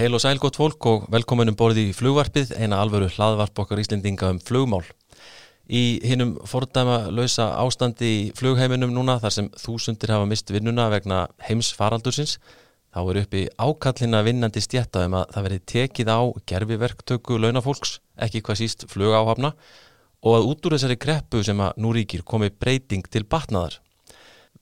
Heil og sæl gott fólk og velkominum borði í flugvarpið, eina alvöru hlaðvarp okkar Íslendinga um flugmál. Í hinnum fordæma lausa ástandi í flugheiminum núna þar sem þúsundir hafa mist vinnuna vegna heims faraldursins, þá er uppi ákallina vinnandi stjætta um að það veri tekið á gerfiverktöku launafólks, ekki hvað síst flugáhafna og að út úr þessari greppu sem að nú ríkir komi breyting til batnaðar.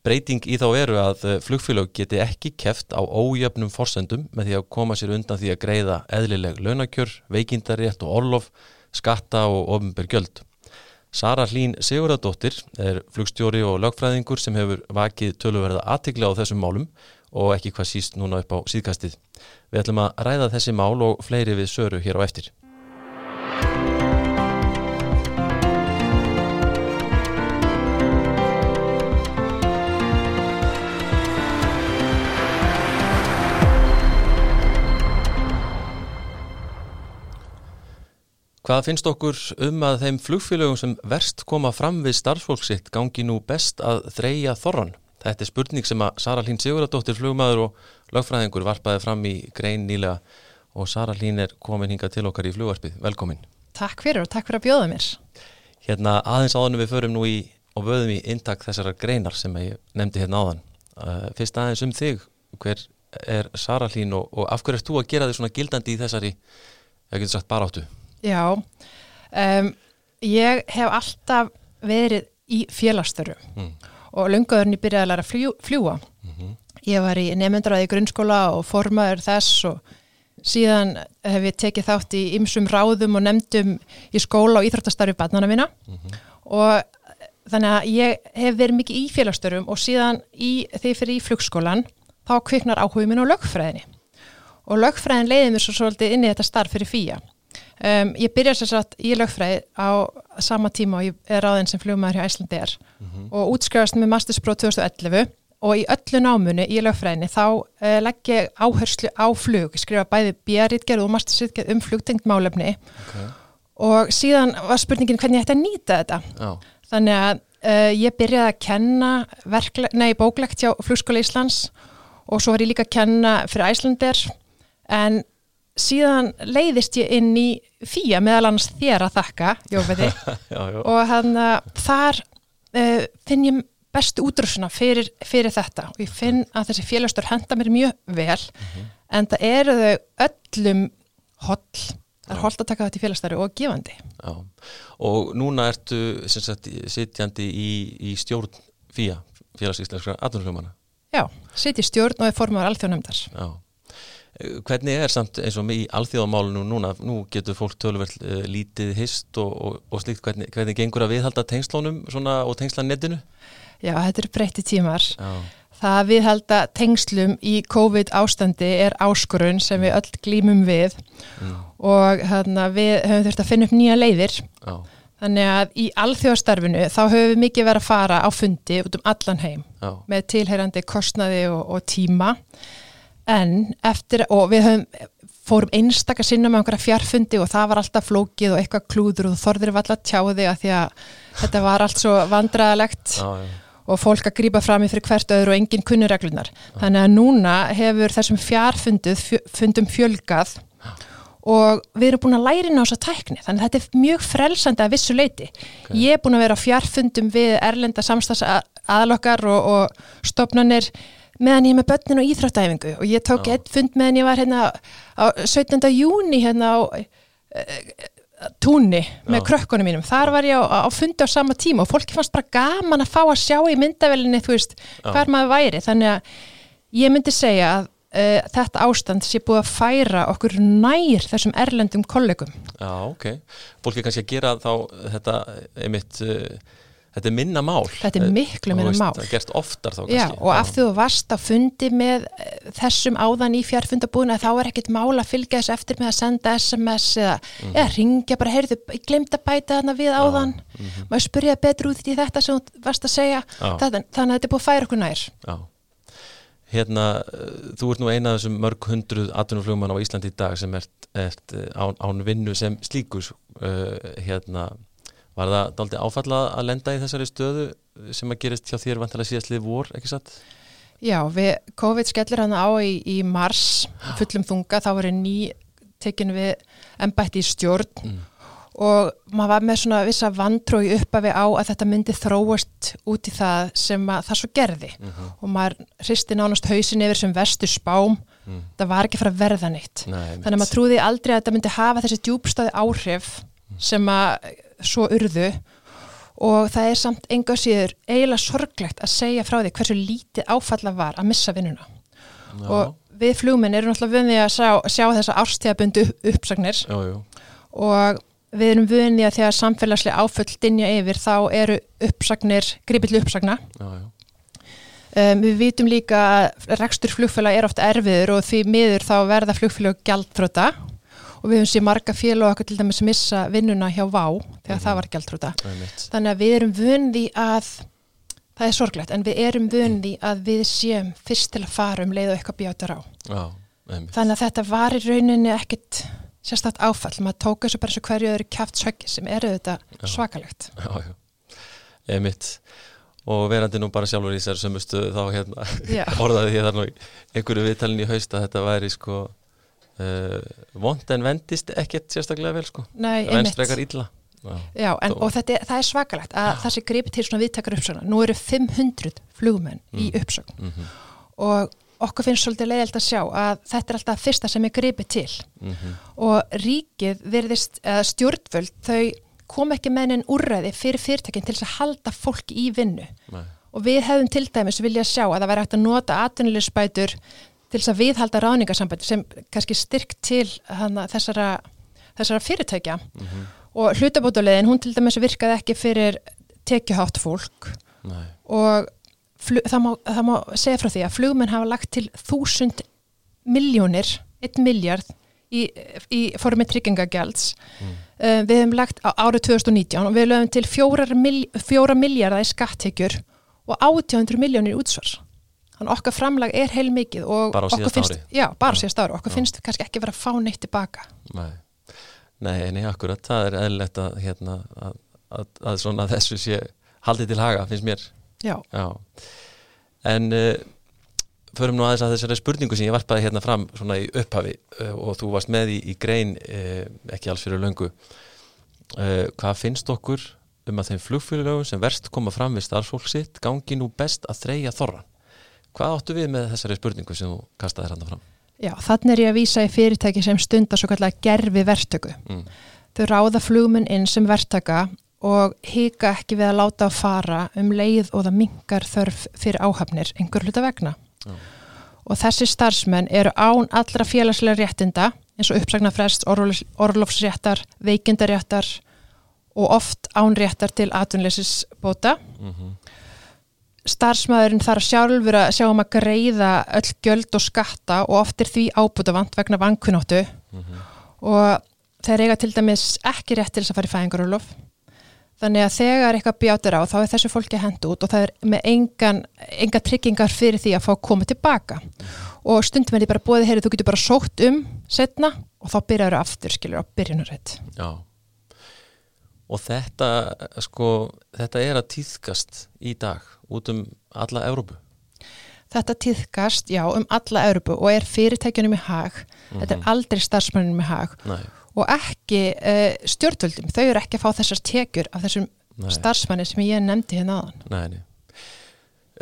Breyting í þá eru að eh, flugfélag geti ekki keft á ójöfnum forsendum með því að koma sér undan því að greiða eðlileg launakjör, veikindarétt og orlof, skatta og ofnbær gjöld. Sara Hlín Sigurðardóttir er flugstjóri og lögfræðingur sem hefur vakið töluverða aðtikla á þessum málum og ekki hvað síst núna upp á síðkastið. Við ætlum að ræða þessi mál og fleiri við söru hér á eftir. Hvað finnst okkur um að þeim flugfélögum sem verst koma fram við starfsfólksitt gangi nú best að þreja þorran? Þetta er spurning sem að Sara Hlín Siguradóttir flugmaður og lögfræðingur varpaði fram í grein nýlega og Sara Hlín er komin hinga til okkar í flugvarpið. Velkomin. Takk fyrir og takk fyrir að bjóða mér. Hérna aðeins áðanum við förum nú í og vöðum í intak þessara greinar sem ég nefndi hérna áðan. Uh, fyrst aðeins um þig, hver er Sara Hlín og, og af hverju ert þú að gera þig svona gildandi í þessari, ég getur sagt, baráttu? Já, um, ég hef alltaf verið í félagstöru mm. og lungaðurinn ég byrjaði að læra að fljú, fljúa. Mm -hmm. Ég var í nefndraði í grunnskóla og formaður þess og síðan hef ég tekið þátt í ymsum ráðum og nefndum í skóla og íþróttastarfi barnana mína mm -hmm. og þannig að ég hef verið mikið í félagstörum og síðan í, þegar ég fyrir í flugskólan þá kviknar áhugum minn á lögfræðinni og lögfræðin leiði mér svo svolítið inn í þetta starf fyrir fýja Um, ég byrja sér satt í lögfræði á sama tíma og ég er aðeins sem flugmaður hjá Æslandi er mm -hmm. og útskrifast með masterspróf 2011 og í öllu námunu í lögfræðinni þá uh, legg ég áherslu á flug, ég skrifa bæði björritgerð og mastersittgerð um flugtengt málefni okay. og síðan var spurningin hvernig ég ætti að nýta þetta oh. þannig að uh, ég byrjaði að kenna nei, bóklegt hjá Flugskóla Íslands og svo var ég líka að kenna fyrir Æslandir en síðan leiðist ég inn í fýja meðal annars þér að þakka Jófæði og hann þar uh, finn ég bestu útrúsuna fyrir, fyrir þetta. Og ég finn að þessi félagstur henda mér mjög vel mm -hmm. en það eru þau öllum holl, það er holl að taka þetta í félagstæri og gefandi. Já. og núna ertu sagt, sitjandi í, í stjórn fýja félagsíslenskra aðunarfljómana Já, sitji stjórn og er formadur alþjóðnæmdar Já Hvernig er samt eins og í alþjóðamálunum núna, nú getur fólk tölverð uh, lítið hist og, og, og slíkt, hvernig, hvernig gengur að viðhalda tengslónum og tengslanettinu? Já, þetta er breytti tímar. Já. Það að viðhalda tengslum í COVID ástandi er áskorun sem við öll glýmum við mm. og hérna, við höfum þurft að finna upp nýja leiðir. Já. Þannig að í alþjóðastarfinu þá höfum við mikið verið að fara á fundi út um allan heim Já. með tilheyrandi kostnaði og, og tíma en eftir, og við höfum fórum einstakar sinna með einhverja fjarfundi og það var alltaf flókið og eitthvað klúður og þorðir var alltaf tjáði að því að þetta var allt svo vandraðalegt og fólk að grýpa fram í fyrir hvert öðru og enginn kunnireglunar. Þannig að núna hefur þessum fjarfundum fjölgað og við erum búin að læra inn á þessa tækni þannig að þetta er mjög frelsandi að vissu leiti. Okay. Ég er búin að vera á fjarfundum við erlenda samstags aðlokkar og, og stopnarnir meðan ég er með börnin og íþróttæfingu og ég tók eitt fund meðan ég var hérna á 17. júni hérna á uh, túnni með krökkunum mínum. Þar var ég á, á fundi á sama tíma og fólki fannst bara gaman að fá að sjá í myndavelinni þú veist hver maður væri. Þannig að ég myndi segja að uh, þetta ástand sé búið að færa okkur nær þessum erlendum kollegum. Já, ok. Fólki kannski að gera þá þetta einmitt uh, Þetta er minna mál. Þetta er eh, miklu minna mál. Það gerst oftar þá kannski. Já, og af því þú varst á fundi með eh, þessum áðan í fjárfundabúinu þá er ekkit mál að fylgja þessu eftir með að senda SMS eða, mm -hmm. eða ringja bara, heyrðu, ég glemt að bæta þarna við áðan. Mm -hmm. Maður spurja betur út í þetta sem þú varst að segja. Þannig, þannig að þetta er búið að færa okkur nær. Já. Hérna, eh, þú ert nú eina af þessum mörg hundruð atvinnuflugmann á Íslandi í dag sem ert, ert án, án vinnu sem slíkus. Uh, hérna Var það daldi áfalla að lenda í þessari stöðu sem að gerist hjá þér vantilega síðastlið vor, ekki satt? Já, við, COVID skellir hann á í, í mars, fullum þunga, þá var ný tekin við ennbætti í stjórn mm. og maður var með svona vissa vandrói uppafi á að þetta myndi þróast út í það sem það svo gerði mm -hmm. og maður hristi nánast hausin yfir sem vestu spám, mm. það var ekki fara að verða neitt. Nei, Þannig að maður trúði aldrei að þetta myndi hafa þessi djúbstáði áhrif mm. sem að svo urðu og það er samt enga síður eiginlega sorglegt að segja frá því hversu lítið áfalla var að missa vinnuna. Já. og við flugminn erum náttúrulega vunni að sjá, sjá þessa árstíðabundu uppsagnir. Já, já. og við erum vunni að þegar samfélagslega áföll dinja yfir þá eru uppsagnir, gripill uppsagna. Um, við vitum líka að rekstur flugfélag er ofta erfiður og því miður þá verða flugfélag gjaldþróta og við höfum sér marga félag okkur til dæmis missa vinnuna hjá VÁ þegar mm -hmm. það var gjaldþróta þannig að við erum vunni að það er sorglegt en við erum vunni að við séum fyrst til að fara um leið og eitthvað bjátar á. Já, þannig að þetta var í rauninni ekkit sérstaklega áfall, maður tók þessu bara og hverju öðru kæft sökki sem eru þetta já. svakalegt. Já, já, eða mitt og verandi nú bara sjálfur í sér sömustu þá hérna orðaði ég þar nú einhverju viðtalin í haust að þetta væri sko uh, vond en vendist ekkert sérstaklega vel sko Nei, venst frekar illa Já, en, og þetta, það er svakalegt að Já. það sé greipið til svona viðtakar uppsögna. Nú eru 500 flugmenn mm. í uppsögn mm -hmm. og okkur finnst svolítið leiðilt að sjá að þetta er alltaf fyrsta sem er greipið til mm -hmm. og ríkið verðist, stjórnvöld, þau kom ekki með einn úrræði fyrir fyrirtækinn til að halda fólki í vinnu Nei. og við hefum til dæmis vilja sjá að það væri hægt að nota atvinnulegspætur til þess að viðhalda ráningarsambæti sem kannski styrkt til hana, þessara, þessara fyrirtækja. -hmm og hlutabótulegin, hún til dæmis virkaði ekki fyrir tekjuhátt fólk. Nei. og flug, það, má, það má segja frá því að flugmenn hafa lagt til þúsund miljónir, einn miljard í, í formi tryggingagjalds. Mm. uh, við hefum lagt á árið 2019 og við lögum til fjóra miljardar í skattekjur og 800 miljónir útsvars þannig okkar framlag er heil mikið og bara á síðast ári já, bara á síðast ári, okkur já. finnst kannski ekki verið að fá neitt tilbaka Nei Nei, nei, akkurat, það er eðlilegt að, hérna, að, að, að svona þessu sé haldið til haga, finnst mér. Já. Já. En uh, förum nú aðeins að þessari spurningu sem ég varpaði hérna fram svona í upphafi uh, og þú varst með í, í grein, uh, ekki alls fyrir löngu. Hvað finnst okkur um að þeim flugfélagum sem verst koma fram við starfsfólksitt gangi nú best að þreja þorran? Hvað áttu við með þessari spurningu sem þú kastaði hérna fram? Já, þannig er ég að vísa í fyrirtæki sem stundar svo kallega gerfi verktöku. Mm. Þau ráða flugmun inn sem verktaka og hika ekki við að láta að fara um leið og það mingar þörf fyrir áhafnir einhver hluta vegna. Mm. Og þessi starfsmenn eru án allra félagslega réttinda eins og uppsagnarfrest, orlofsréttar, veikindaréttar og oft ánréttar til atvinnleysisbóta. Mm -hmm starfsmæðurinn þarf sjálfur að sjá um að greiða öll göld og skatta og oft er því ábútavant vegna vankunóttu. Mm -hmm. og þeir eiga til dæmis ekki rétt til þess að fara í fæðingarulof þannig að þegar eitthvað bjátur á þá er þessu fólki hend út og það er með engan, enga tryggingar fyrir því að fá að koma tilbaka. Og stundum er því bara bóðið, heyri þú getur bara sótt um setna og þá byrjar það aftur skilur á byrjunarreitt Já. Og þetta sko þetta er að týðkast í dag út um alla Európu Þetta týðkast, já, um alla Európu og er fyrirtækjunum í hag mm -hmm. þetta er mhm. aldrei starfsmennunum í hag Nei. og ekki uh, stjórnvöldum þau eru ekki að fá þessar tekjur af þessum Nei. starfsmenni sem ég nefndi hérna aðan Nei,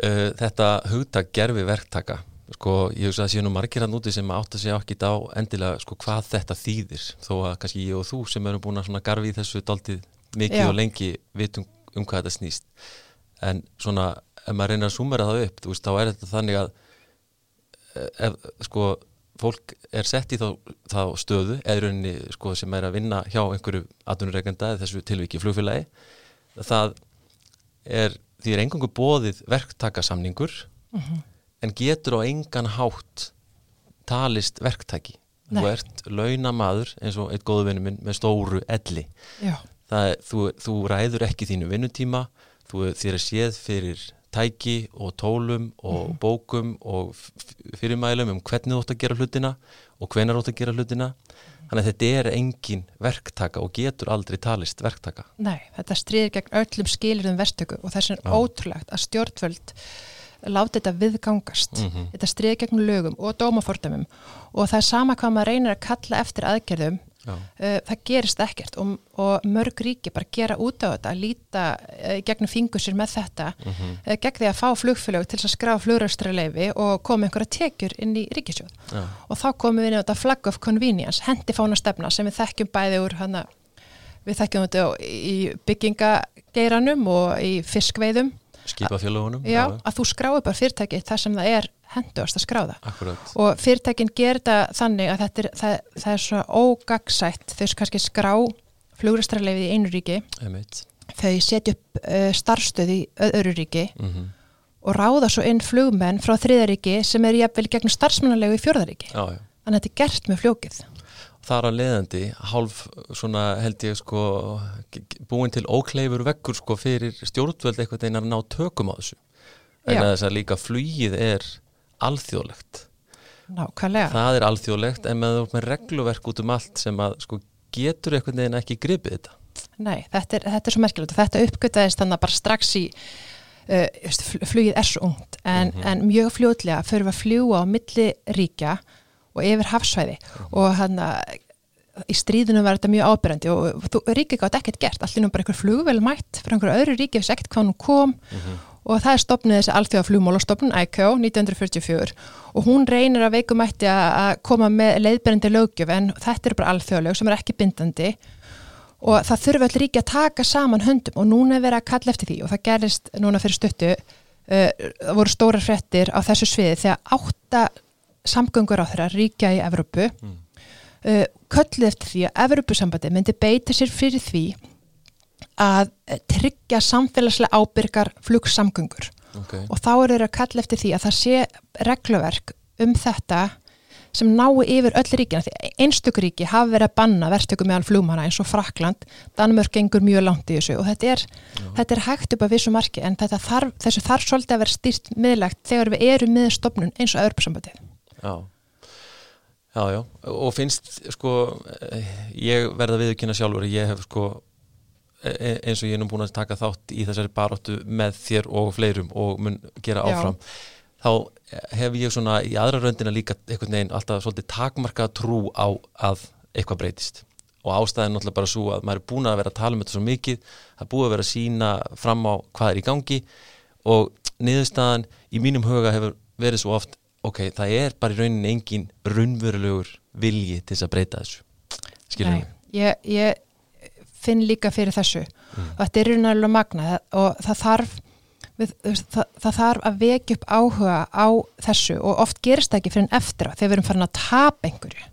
uh, Þetta hugtak gerfi verktaka sko, ég hugsa að það sé nú margir hann úti sem átt að segja okkit á endilega sko hvað þetta þýðir þó að kannski ég og þú sem erum búin að garfi þessu daldið mikið Já. og lengi vitum um hvað þetta snýst en svona, ef maður reynir að sumera það upp veist, þá er þetta þannig að eh, ef, sko fólk er sett í þá, þá stöðu eða rauninni sko sem er að vinna hjá einhverju atvinnureikenda eða þessu tilviki flugfélagi það er því er engangu bóðið verktakasamningur uh mhm. -huh. en getur á engan hátt talist verktaki Nei. þú ert launamaður eins og eitt góðu vinnu minn með stóru elli það, þú, þú ræður ekki þínu vinnutíma þú, þér er séð fyrir tæki og tólum og mm. bókum og fyrirmælum um hvernig þú ætti að gera hlutina og hvenar þú ætti að gera hlutina þannig að þetta er engin verktaka og getur aldrei talist verktaka Nei, þetta stríðir gegn öllum skilurðum verktöku og þess er ótrúlegt að stjórnvöld láta þetta viðgangast Mhm. þetta streið gegn lögum og dómafordæmum og það er sama hvað maður reynir að kalla eftir aðgerðum. Uh, það gerist ekkert og, og mörg ríki bara gera út á þetta að líta uh, gegnum fingur sér með þetta Mhm. uh, gegn því að fá flugfélög til að skrá flugræstraleifi og koma einhverja tekjur inn í ríkisjóð Já. og þá komum við inn á þetta flag of convenience hendi fána stefna sem við þekkjum bæði úr hana, við þekkjum þetta í byggingageiranum og í fiskveiðum skipafélagunum já, að þú skráir bara fyrirtæki þar sem það er henduast að skráða akkurat. Og fyrirtækin gerir þetta þannig að þetta er, það, það er svo ógagsætt þau kannski skrá flugræstraleifið í einu ríki. Einmitt. þau setja upp uh, starfstöð í öðru ríki Mm og ráða svo inn flugmenn frá þriðaríki sem er jafnvel gegnum starfsmannalegu í fjórðaríki já, já. þannig að þetta er gert með fljókið. Þar að leiðandi hálf svona held ég sko búin til ókleifur vekkur sko fyrir stjórnvöld eitthvað þeirna að ná tökum á þessu. En að þess að líka flugið er alþjóðlegt. Nákvæmlega. Það er alþjóðlegt en með, með regluverk út um allt sem að sko getur eitthvað þeirna ekki gripið þetta? Nei, þetta er, þetta er svo merkilegt. Og þetta uppgötaðist þannig að bara strax í uh, flugið er svo ungt en, en mjög fljótlega fyrir að fljúa á milli ríkja og yfir hafsvæði. Og hann í stríðunum var þetta mjög ábyrjandi og þú, ríkið gátt ekkert gert, allir nú bara einhver flugvel mætt fyrir einhverju öðru ríki, vissi ekkert hvað hún kom og það er stopnið þessi alþjóða flugmálastofnun ICAO 1944 og hún reynir að veikumætti að koma með leiðbyrjandi löggjöf en þetta eru bara alþjóðalög sem er ekki bindandi. Og það þurfi allir ríki að taka saman höndum og núna er verið að kalla eftir því. Og það gerist núna fyrir stuttu uh, það voru stóra frettir á þessu sviði þegar átta samgöngur á þeirra ríkja í Evrópu uh, kölluð eftir því að Evrópusambandi myndi beita sér fyrir því að tryggja samfélagslega ábyrgar flugsamgöngur. Okay. og þá eru þeirra að kalla eftir því að það sé regluverk um þetta sem nái yfir öll ríkina því einstök ríki hafa verið að banna verktökum meðal flugmanna eins og Frakland Danmörk gengur mjög langt í þessu og þetta er, þetta er hægt upp að vissu marki en þarf, þessu þarf svolítið að vera stýrt miðlegt þegar við erum með stopnun eins og Örbjörnsambandið Já, já, já, og finnst sko, eh, ég verða viðkynna sjálfur, ég hef sko eins og ég er nú búin að taka þátt í þessari baróttu með þér og fleirum og mun gera Já. áfram þá hef ég svona í aðra röndina líka einhvern veginn alltaf svolítið takmarkað trú á að eitthvað breytist. Og ástæðin náttúrulega bara svo að maður er búin að vera að tala um þetta svo mikið það er búið að vera að sína fram á hvað er í gangi og niðurstaðan í mínum huga hefur verið svo oft ok, það er bara í rauninni engin raunverulegur vilji til þess að breyta þessu. Skilur ég, ég finn líka fyrir þessu. Og þetta er raunverulega magna og það þarf við, það, það þarf að vekja upp áhuga á þessu. Og oft gerist það ekki fyrir en eftir á þegar við erum farin að tapa einhverju.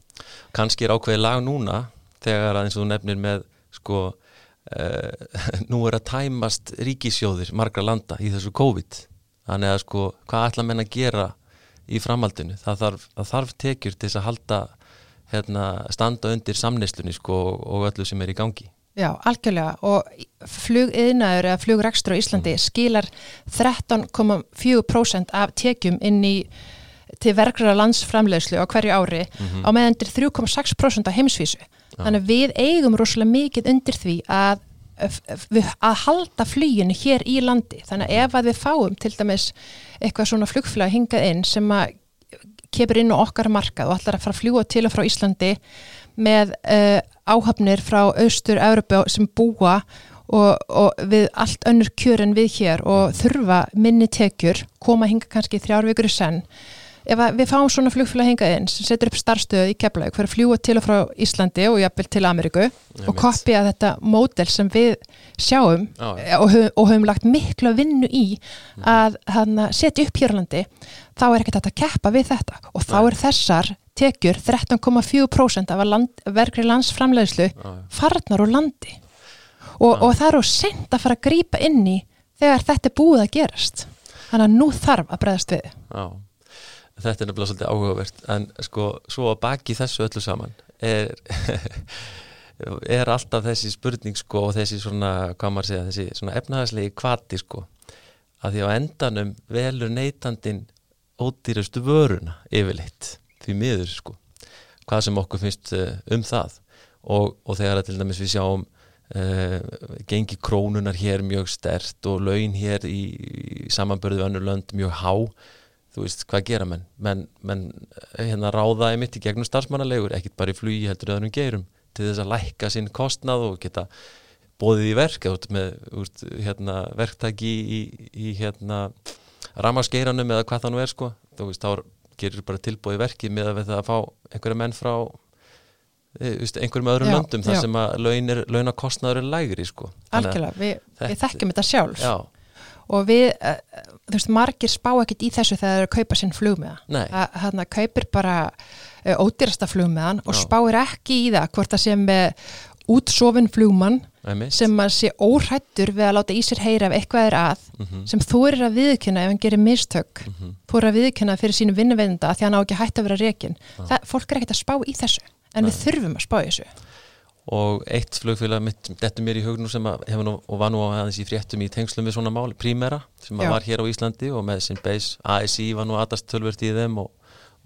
Kannski er ákveðið lag núna þegar að eins og þú nefnir með sko uh, nú er að tæmast ríkisjóðir margra landa í þessu COVID. Þannig að sko hvað ætla menn að gera í framhaldinu? Það þarf, það þarf tekjur til þess að halda hérna, standa undir samneyslunni sko og öllu sem er í gangi Já, algjörlega og flugiðnaður eða flugrekstur á Íslandi skilar 13,4% af tekjum inn í til verkra landsframleiðslu á hverju ári á meðan til 3,6% á heimsvísu. Þannig að við eigum rosalega mikið undir því að, að, að halda fluginu hér í landi. Þannig að ef að við fáum til dæmis eitthvað svona flugflag hingað inn sem að kemur inn á okkar markað og allar að fara að fljúa til og frá Íslandi með uh, áhafnir frá austur Európa sem búa og, og við allt önnur kjör en við hér og þurfa minni tekjur, koma hinga kannski þrjár vikur í senn. Ef við fáum svona flugfélag hingað inn sem setur upp starfstöðu í Keflavík fyrir að fljúa til og frá Íslandi og jafnvel til Ameríku og kopja þetta módel sem við sjáum Já, já. og, höfum, og höfum lagt miklu vinnu í að setja upp hérlandi þá er ekkert að keppa við þetta og þá Nei. er þessar tekjur 13,4% af land, verkri landsframleiðslu Já, já. farnar úr landi og, og það er á sent að fara að grípa inn í þegar þetta er búið að gerast þannig að nú þarf að bregðast við þetta er nefnilega svolítið áhugavert en sko, svo að baki þessu öllu saman er, er alltaf þessi spurning sko og þessi svona, hvað maður segja, þessi svona efnahagslegi kvati sko að því á endanum velur neytandin ódýrastu vöruna yfirleitt því miður sko hvað sem okkur finnst eh, um það. Og, og þegar að til dæmis við sjáum uh, gengi krónunar hér mjög stert og laun hér í, í samanbörðu önnur lönd mjög há þú veist, hvað gera menn? Menn, menn hérna ráða einmitt í gegnum starfsmannalegur, ekkit bara í flugi heldur öðrum geirum til þess að lækka sinn kostnað og geta bóðið í verk út með út, hérna, verktæki í, í, hérna ramaskeiranum eða hvað það nú er sko. Þú veist, þá gerir bara tilbóðið verki með að við það að fá einhverja menn frá e, veist, einhverjum öðrum Já, löndum þar já. sem að launakostnaður er lægri sko. Algjörlega, við, við þekkjum þetta sjálf. Já, og við, uh, þú veist, margir spá ekkert í þessu þegar þeir eru að kaupa sinn flugmiða hann. Að kaupir bara uh, ódýrasta flugmiðan og spáir ekki í það hvort það sé með útsofin flugmann sem að sé óhrættur við að láta í sér heyra ef eitthvað er að Mhm, sem þú er að viðkynna ef hann gerir mistök. Mhm. þú er að viðkynna fyrir sínu vinnuveitenda því hann á ekki hætt að vera það, fólk er ekkert að spá í þessu en við Nei. þurfum að spá í þessu og eitt flugfélag mitt þetta mér í hug nú sem hefur nú og var nú aðeins í fréttum í tengslum við svona máli Primera sem var hér á Íslandi og með sinn base ASI var nú aðast tölvert í þeim og,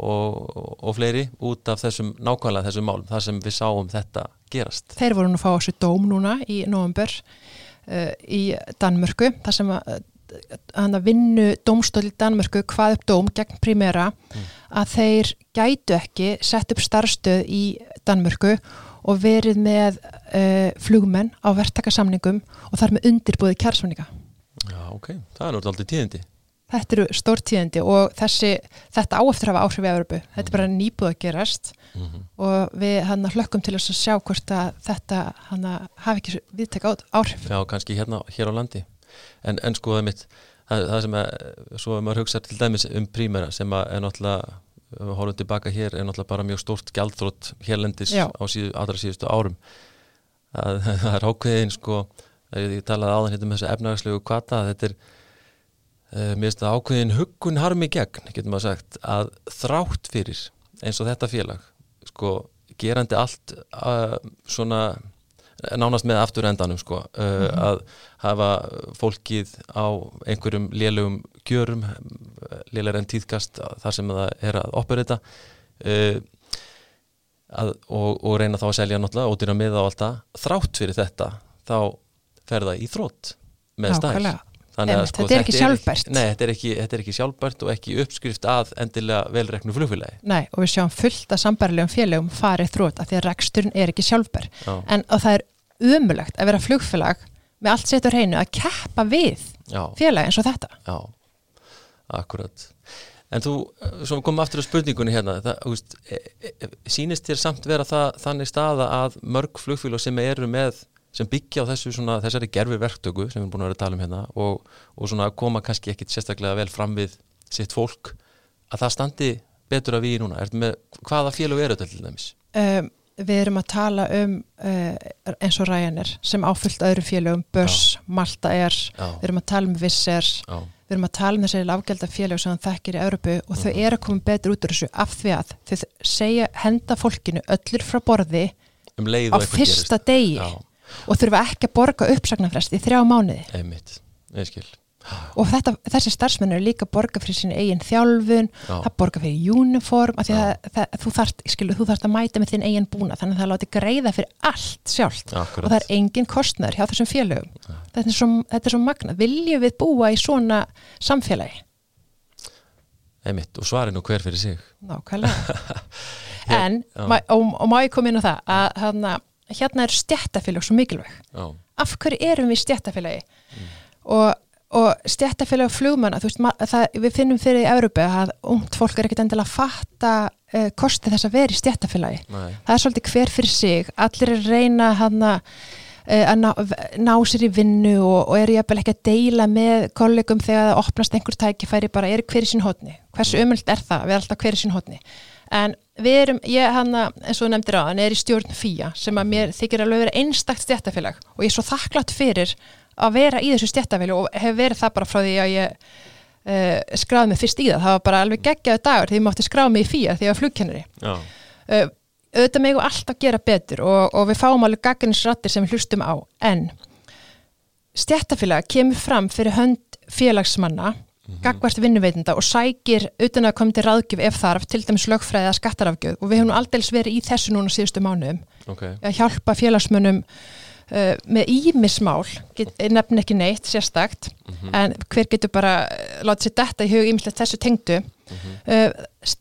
og, og fleiri út af þessum nákvæmlega þessum málum þar sem við sáum þetta gerast. Þeir voru nú að fá þessu dóm núna í november uh, í Danmörku þar sem að hann að vinnu dómstóll í Danmörku hvað upp dóm gegn Primera að þeir gætu ekki sett upp starfstöð í Danmörku og verið með uh, flugmenn á verktakasamningum og þar með undirbúið kjærsamninga. Já, ok, það er náttúrulega aldrei tíðindi Þetta eru stórtíðindi og þessi, þetta áeftir hafa áhrif í Evropu. Þetta er bara nýbúið að gerast mm -hmm. og við hann hlökkum til þess að sjá hvort að þetta hann hafi ekki viðteka áhrif. Já, kannski hérna hér á landi en, en sko það mitt það, það sem að, svo að maður hugsa til dæmis um Primera sem að er náttúrulega horfum tilbaka hér, er náttúrulega bara mjög stórt gjaldþrótt hérlendis á síðu, allra síðustu árum. Að, það er ákveðin sko, ég talaði áðan hérna um þessu efnagslegu kvata að þetta er uh, mér finnst það ákveðin huggun harmi gegn, getur maður sagt að þrátt fyrir eins og þetta félag sko, gerandi allt uh, svona nánast með afturendanum sko, uh, að hafa fólkið á einhverjum lélugum gjörum lélegar en tíðkast þar sem það er að operita uh, að, og, og reyna þá að selja náttúrulega ódýra miða og allt það. Þrátt fyrir þetta þá fer það í þrótt með stæl. Þannig að sko, þetta er ekki sjálfbært. Nei, þetta er ekki, þetta er ekki sjálfbært og ekki uppskrift að endilega velreknu flugfélagi Nei, og við sjáum fullt að sambarilegum félögum farið þrótt af því að reksturinn er ekki sjálfbær. Já, En það er umulagt að vera flugfélag með allt setur hreinu að keppa við já, félag eins og þetta. já Akkurat En þú, svo komum aftur á spurningunni hérna það, þú veist, e, e, sýnist þér samt vera það, þannig staða að mörg flugfélag sem eru með sem byggja á þessu svona, þessari gerfi verktöku sem við erum búin að vera að tala um hérna og, og svona koma kannski ekkit sérstaklega vel fram við sitt fólk að það standi betur að við núna. Ertu með, hvaða félag eru þetta til dæmis? Um, við erum að tala um uh, eins og Ryanair sem áfyllt öðru félögum, Börs, Malta Air, Já, við erum að tala um Visser, já, við erum að tala um þessari lafgelda félög sem þekkir í Európu og þau Mhm. eru að koma betur út úr þessu af því að þau segja henda fólkinu öllur frá borði um á fyrsta degi og þurfa ekki að borga uppsagnarfrest í þrjá mánuði. Einmitt, ég skil. Og þetta, þessi starfsmenn eru líka að borga fyrir sín eigin þjálfun, Já, það borga fyrir uniform, Já. að það, þú þarft skilu, þú þarft að mæta með þinn eigin búna þannig að það láti greiða fyrir allt sjálft. Akkurat. Og það er engin kostnæður hjá þessum félögum. Þetta er svo, þetta er svo magnað, viljum við búa í svona samfélagi? Einmitt, og svari nú hver fyrir sig. Nákvæmlega. En, og, og má ég koma inn á það að hana, hérna er stjættafélag svo mikilvæg. Já, af hverju erum við stjættafélagi og, og stjættafélag flugmanna, þú veist, ma- það, við finnum fyrir í Európa að ungt fólk er ekkit endilega að fatta uh, kosti þess að vera í stjættafélagi það er svolítið hver fyrir sig. Allir er reyna hana, uh, að ná, ná sér í vinnu og, og eru jafnvel ekki að deila með kollegum þegar það opnast einhver tækifæri bara er hver í sín hótni hversu umöld er það, við erum alltaf hver í sín hótni en við erum, ég hana eins og nefndir á, hann er í stjórn FÍA sem að mér þykir alveg vera einstakt stjættafélag og ég er svo þakklátt fyrir að vera í þessu stjættafélag og hef verið það bara frá því að ég uh, skráði mig fyrst í það, það var bara alveg geggjaðu dagur því ég mátti skráða mig í FÍA því ég var flugkennari. Uh, auðvitað megu alltaf gera betur og, og við fáum alveg gagginsrattir sem við hlustum á. En stjættafélag kemur fram fyrir hönd félagsmanna gagvart vinnuveitenda og sækir utan að koma til ráðgjöf ef þarf til dæmis lögfræði að skattarafgjöf. Og við höfum nú aldeilis verið í þessu núna síðustu mánuðum. Ok. Að hjálpa félagsmönnum uh, með ímismál, nefn ekki neitt sérstakt, Mhm. en hver getur bara uh, látið sér detta í hug ímislegt þessu tengdu. Mhm. uh,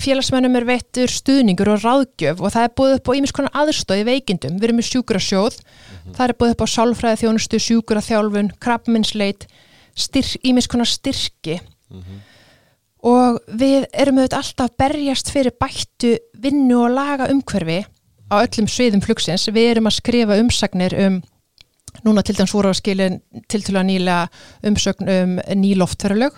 félagsmennum er veittur stuðningur og ráðgjöf og það er búið upp á ímis konar aðstóð í veikindum, við erum með sjúkurasjóð það er búið upp á sálfræði þjónustu sjúkuraþjálfun, krabbminnsleit ímis konar styrki. Og við erum auðvitað alltaf berjast fyrir bættu vinnu og laga umhverfi á öllum sviðum flugsins, við erum að skrifa umsagnir um núna til dæmis voru á skilin til til að nýla umsögn um nýloftverulög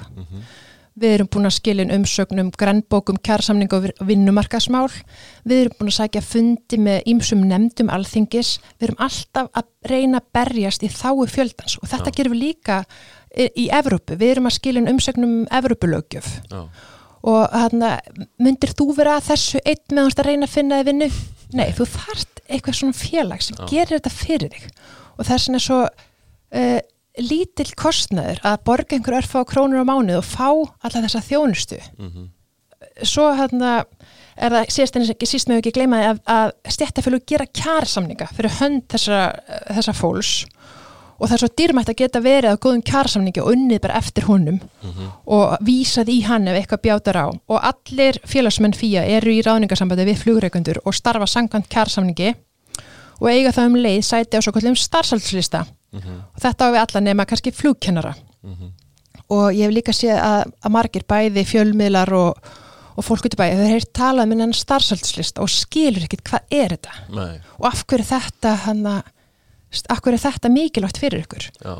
við erum búin að skilin umsögn um grannbókum, kjærsamning og vinnumarkasmál við erum búin að sækja fundi með ímsum nefndum alþingis. Við erum alltaf að reyna að berjast í þáu fjöldans og þetta Já. gerum við líka í, Evrópu, við erum að skilin umsögnum um Evrópulögjöf og þarna, myndir þú vera þessu einn meðan þú ert að reyna að finna þið vinnu? Nei, þú þarft eitthvað svona félag sem Já. gerir þetta fyrir þig og það er svona svo uh, lítill kostnaður að borga einhver örfa á krónur á mánuð og fá alla þessa þjónustu. mhm, Svo hérna er það síðast en ekki síst með ekki gleyma því að, að stjættafélug gera kjærsamninga fyrir hönd þessa, þessa fólks og það er svo dýrmætt að geta verið á góðum kjærsamningi og unnið bara eftir honum mhm, og vísað í hann ef eitthvað bjátar á. Og allir félagsmenn FÍA eru í ráðningarsambandi við flugreikundur og starfa sangkvæmt kjærsamningi og eiga það um leið sæti á svo kallum starfsaldslista mhm, og þetta á við alla nema kannski flugkennara. Mhm. og ég hef líka séð að, að margir bæði fjölmiðlar og, og fólk út í bæði hefur heyrt talað með hann starfsaldslista og skilur ekkit hvað er þetta. Nei, og af hverju er þetta hann af hverju er þetta mikilvægt fyrir ykkur? Já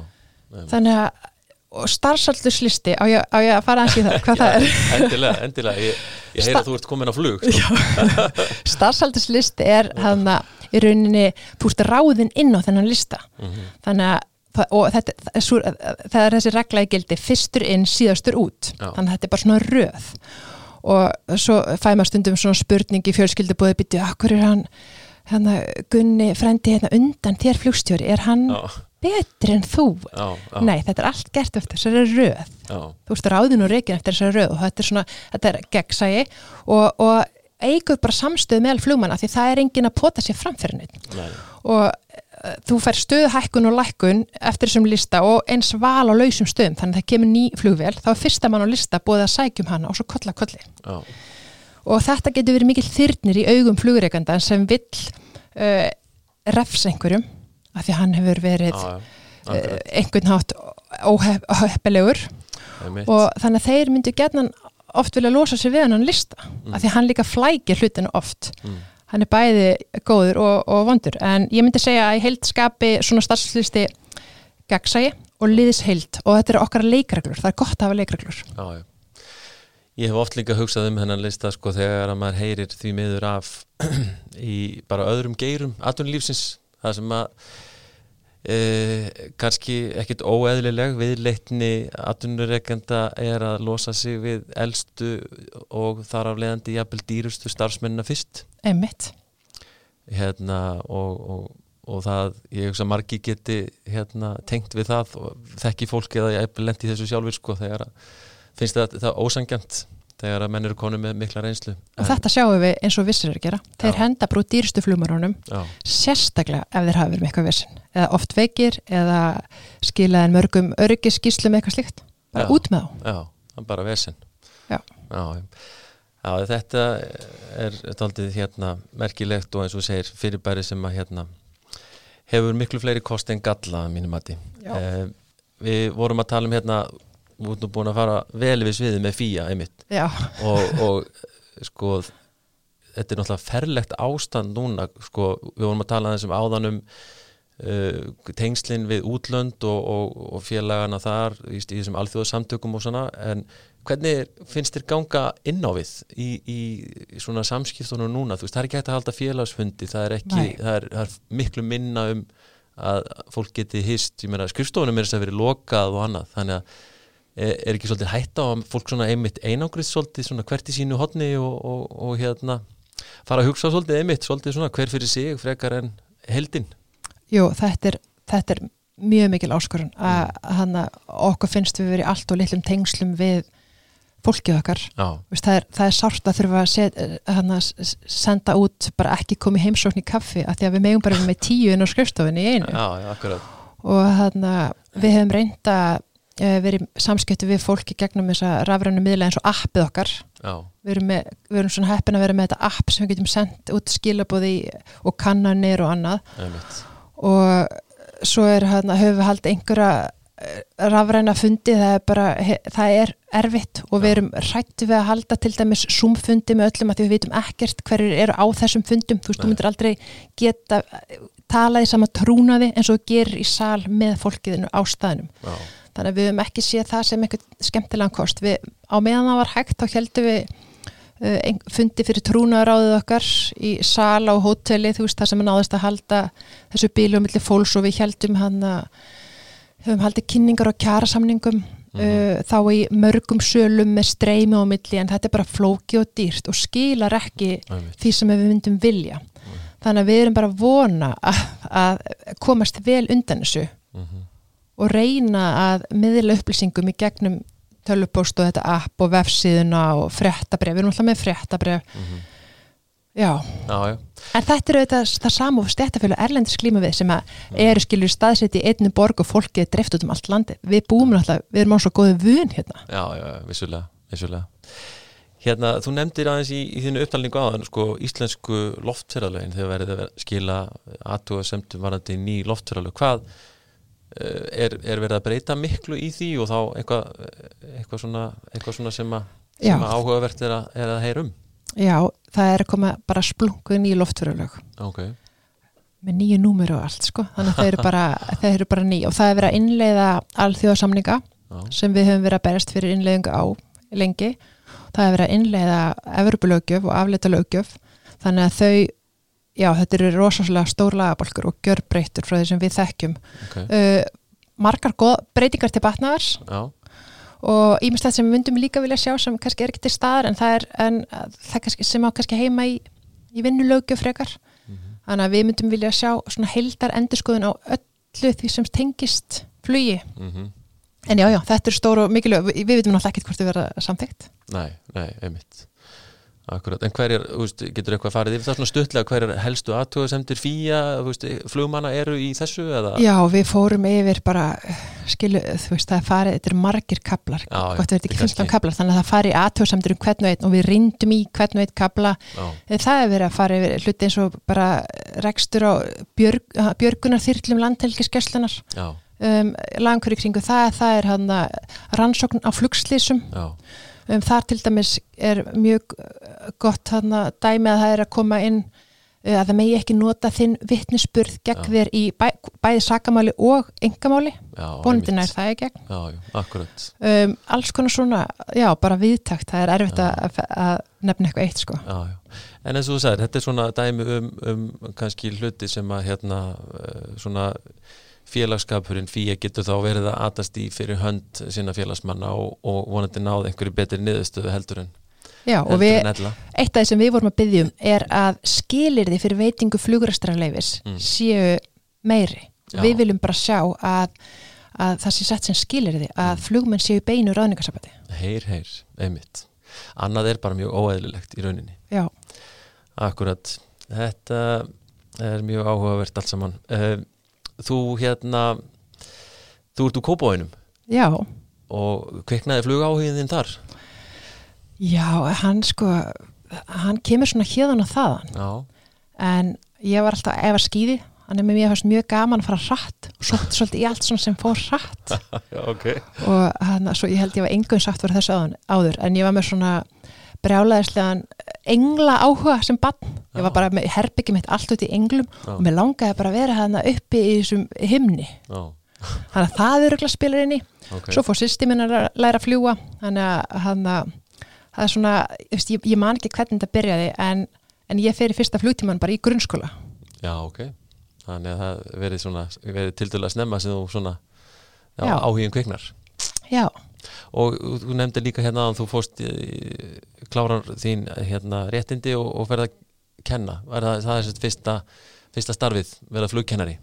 þannig að og starfsalduslisti, á á ég að fara í það, hvað það er? Endilega, endilega Ég, ég heyra Sta- að þú ert komin á flug sko. starfsalduslisti er hann að í rauninni, þú ert ráðinn inn á þennan lista. Mhm, þannig að og þetta, það, er þessi regla í gildi fyrstur inn, síðastur út. Já. þannig að þetta er bara svona röð. Og svo fæ maður stundum svona spurning í fjölskyldubúði byttu, akkur er hann hann að Gunni frendi hérna undan þér flugstjóri, er hann Já, betri en þú? já, já, Nei, þetta er allt gert eftir þessari röð. Já, þú veist ráðin og reikin eftir þessari röð og þetta er svona, þetta er gegnsægi og, og eigur bara samstöðu meðal flugmanna því það er engin að pota sér nei, og uh, þú fær stöðuhækkun og lækkun eftir þessum lista og eins val á lausum stöðum þannig að það kemur ný flugvél þá er fyrsta mann á lista búið að sækjum hana og svo kolla kolli. Já, og þetta getur verið mikil þyrnir í augum flugreikanda sem vill uh, refs einhverjum af því hann hefur verið já, já, uh, einhvern óhep, óheppilegur. Og þannig að þeir myndu gerðan oft vilja losa sér við hann lista Mm. af því hann líka flækir hlutinu oft. Mm. hann er bæði góður og, og vondur. En ég myndi segja að í heildskapi svona starfslisti gagsægi og liðsheild. Og þetta eru okkar leikreglur, það er gott að hafa leikreglur. Já, já. Ég hef oft líka hugsað um hennan lista sko þegar að maður heyrir því miður af í bara öðrum geirum atvinnulífsins, það sem að e, kannski ekkit óeðlileg viðleitni atvinnureikenda er að losa sig við elstu og þar af leiðandi jafnvel dýrustu starfsmennina fyrst. Einmitt, hérna og, og, og það, ég hugsa að margi geti hérna tengt við það og þekki fólki eða ég lendi í þessu sjálfur sko þegar að finnst það, það ósangjant þegar að menn eru konu með mikla reynslu? Og þetta sjáum við eins og vissir eru að gera. Þeir Já. henda brú dýrstu flugmarunum já, sérstaklega ef þeir hafa verið með eitthvað vissin eða oft veikir eða skilaðin mörgum öryggiskíslum eitthvað slíkt. Bara Já. út með þá. Já, bara já. Þetta er taldið hérna merkilegt og eins og segir fyrirbæri sem að hérna hefur miklu fleiri kosti en galla að mínum mati. Já. eh, við vorum að tala um hérna við erum búin að fara vel við sviðið með fía einmitt. Og, og sko þetta er náttúrulega ferlegt ástand núna sko, við vorum að tala þessum áðanum uh, tengslin við útlönd og, og, og félagana þar í, í þessum alþjóðasamtökum og svona en hvernig finnst þér ganga inn á við í, í, í svona samskiptunum núna, þú veist, það er ekki hægt að halda félagsfundi, það er ekki, það er, það er miklu minna um að fólk geti hist, ég meina skrifstofunum er þess að verið lokað og annað, þannig að er, er ekki svolítið hætta á að fólk svona einmitt einangrið svolítið svona hvert í sínu hotni og, og, og hérna fara að hugsa svolítið einmitt svolítið svona hver fyrir sig frekar en heldin jú, þetta er, þetta er mjög mikil áskorun að hann að okkur finnst við verið allt og litlum tengslum við fólkið okkar. Vist, það, er, það er sárt að þurfa að set, hana, s- senda út bara ekki komið heimsókn í kaffi af því að við megum bara með tíu inn á skrifstofinni í einu. Já, já, og þarna við hefum reynda verið í samskipti við fólki gegnum þessa rafrænu miðla eins og appið okkar. Við erum, með, við erum svona heppin að vera með þetta app sem við getum sendt út skilabóði og kannanir og annað. Einmitt. Og svo er hérna, höfum við haldið einhverja eh, rafræna fundi, það er bara það er erfitt og við erum rættu við að halda til dæmis Zoom-fundi með öllum að því við vitum ekkert hverjir eru á þessum fundum, þú veist, þú myndir aldrei geta talað í sama trúnaði eins og gerir í sal með fólkiðinu á staðnum. Já, þannig að við höfum ekki séð það sem einhvern skemmtilegan kost. Við, á meðan það var hægt þá heldum við uh, fundi fyrir trúnaráðið okkar í sal á hóteli þú veist það sem er náðist að halda þessu bílu um milli fólks og við heldum hann að höfum haldið kynningar og kjarasamningum uh, þá í mörgum sölum með streymi á milli en þetta er bara flóki og dýrt og skilar ekki einmitt. því sem við myndum vilja. Þannig að við erum bara vona að, að komast vel undan þessu. Mhm. Og reyna að miðla upplýsingum í gegnum tölvupóst og þetta app og vefsíðuna og fréttabref, við erum alltaf með fréttabref Mhm. já, Já, já, en þetta er auðvitað það sama og stjættafélag erlendis klíma við sem að eru skilur staðsett í einni borg og fólkið er dreift út um allt landi við búum alltaf, við erum á svo góðu vun hérna. Já, já, vissulega, vissulega. Hérna, þú nefndir aðeins í, í þínu upptalningu áðan sko, íslensku loftferðalögin þegar verið að skila aðtúa semtum varandi ný loftferðalög. Hvað er, er verið að breyta miklu í því og þá eitthvað, eitthvað, svona, eitthvað svona sem, Já. sem áhugavert er að, er að heyra um? Já, það er að koma bara splungu nýju loftfyrirlög Ok, með nýju númur og allt sko. Þannig að þau eru bara, bara ný. Og það er verið að innleiða alþjóðasamninga sem við höfum verið að berast fyrir innleiðingu á lengi. Það er verið að innleiða Evropulögjöf og afleitalögjöf þannig að þau, já þetta eru rosalega stór lagabolkur og gjörbreytur frá því sem við þekkjum. ok, Uh, margar góð, breytingar til batnaðars já, og ímestlega sem við myndum líka vilja sjá sem kannski er ekki til staðar en það er en, það kannski, sem á kannski heima í, í vinnulögjöf frekar. Þannig að við myndum vilja sjá svona heildar endurskoðun á öllu því sem tengist flugi. mhm En já, já, þetta er stór og mikilvæg, við, við vitum náttúrulega ekkert hvort þau verða samþygt. Nei, nei, einmitt Akkurat, en hver er, þú veist, getur eitthvað farið yfir það svona stuttlega, hver er helstu aðtúasemdir fýja, flugmanna eru í þessu eða? Já, við fórum yfir bara, skilu, þú veist, það er farið, þetta er margir kaplar, Já, gott þetta ekki er 15 kannski- kaplar, þannig að það farið aðtjóðsamdur um hvern og einn og við rindum í hvern og einn kapla. Já, Það er verið að fara yfir hluti eins og bara rekstur á björg, björgunar þyrlum landhelgiskeslunar, já, um, langhverju kringu það, það er hann rannsókn á flugslýsum, já, um, þar til dæmis er mjög gott hann dæmi að það er að koma inn uh, að það megi ekki nota þinn vittnisspurð gegn Já. þér í bæ, bæði sakamáli og engamáli, einmitt. nær það í gegn Já, um, alls konar svona, já, bara viðtakt það er erfitt að, að nefna eitthvað eitt sko. En eins og þú sagðir, þetta er svona dæmi um, um kannski hluti sem að hérna, uh, svona félagskapurinn fýja getur þá verið að atast í fyrir hönd sinna félagsmanna og, og vonandi náð einhverju betri niðurstöðu heldur en, já, og við, eitt af því sem við vorum að byggja um er að skilir því fyrir veitingu flugrastrarleifis Mm. séu meiri. Já. við viljum bara sjá að, að það sé sett sem skilir því að Mm. flugmenn séu beinu ráðningarsabati Heyr, heyr, einmitt. Annað er bara mjög óeðlilegt í rauninni. Já, Akkurat, þetta er mjög áhugavert allt saman. Uh, Þú hérna þú ert úr kópáinum já. Og kviknaði flugáhugin þinn þar? Já, hann sko, hann kemur svona hérðan og þaðan, Já, en ég var alltaf að efa skýði, hann er með mér fannst mjög gaman að fara hratt. Og sótt svolítið í allt sem fór hratt. Já, ok. Og hann, svo ég held ég var engun sagt fyrir þessu áður, áður, en ég var með svona brjálæðislegan engla áhuga sem bann, ég var Já. bara með herbyggi mitt allt út í englum Já. og mér langaði bara að vera hann uppi í þessum himni, Já, þannig að það er örugglega spilar inn í ok. Svo fór sýsti minn að læra að fljúa þannig að hann að það er svona, ég, ég man ekki hvernig þetta byrjaði en, en ég fer í fyrsta flugtíman bara í grunnskóla. Já, ok. Þannig að það verið svona verið til dæla snemma sem þú svona áhugin kviknar. Já, og þú nefndir líka hérna að þú fóst klárar þín hérna réttindi og, og ferð að kenna. Er það, það er sérst fyrsta, fyrsta starfið verða flugkennari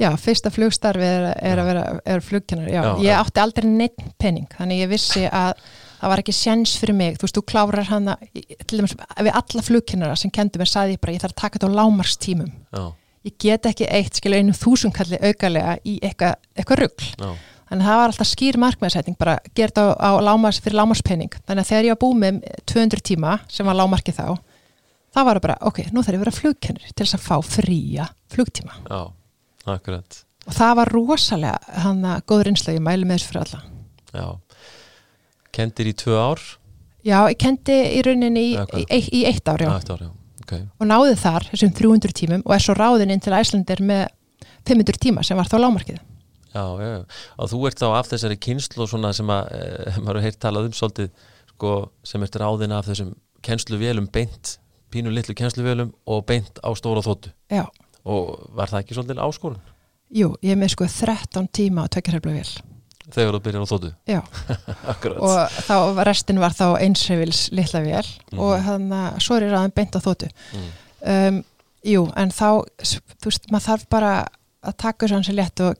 já, fyrsta flugstarfi er, er að vera er flugkennar, já. Já, ég átti aldrei neitt penning, þannig ég vissi að það var ekki sjens fyrir mig, þú veist, þú klárar hana til dæmis við alla flugkennara sem kendur mér saði ég bara, ég þarf að taka þetta á lámarstímum já, ég get ekki eitt, skilur einu þúsunkalli aukalega í eitthvað eitthva rugl. Já, þannig að það var alltaf skýr markmiðsetning bara þetta á, á lámars fyrir lámarspenning þannig að þegar ég var búið með 200 tíma sem var lámarki þá þá var það bara, ok, nú þarf ég að vera flugkennari til þess að fá fría flugtíma. Já, akkurat. Og það var rosalega hann að góður einslega, ég mæli með þessu fyrir alla. Já, kendir í tvö ár? Já, ég kendi í rauninni í, hvað? í, í, eitt ár, já, eitt ár, já, ok. Og náði þar þessum 300 tímum og er svo ráðin inn til Æslandir með 500 tíma sem var þá lámarkið Já, já, já, og þú ert þá af þessari kynslu svona sem að, e, maður heyrt talað um svolítið, sko, sem ert ráðin af þessum kennsluvélum beint, pínu litlu kennsluvélum og beint á stóra þóttu já, og var það ekki svolítið áskorun jú, ég er með sko 13 tíma og tökjarhefla vel þegar þú byrjar á þóttu? já, og þá restin var þá einsreifils litla vel og þannig að svo er ég ráðin beint á þóttu Mm. um, jú, en þá þú veist, maður þarf bara að taka þessu hansi létt og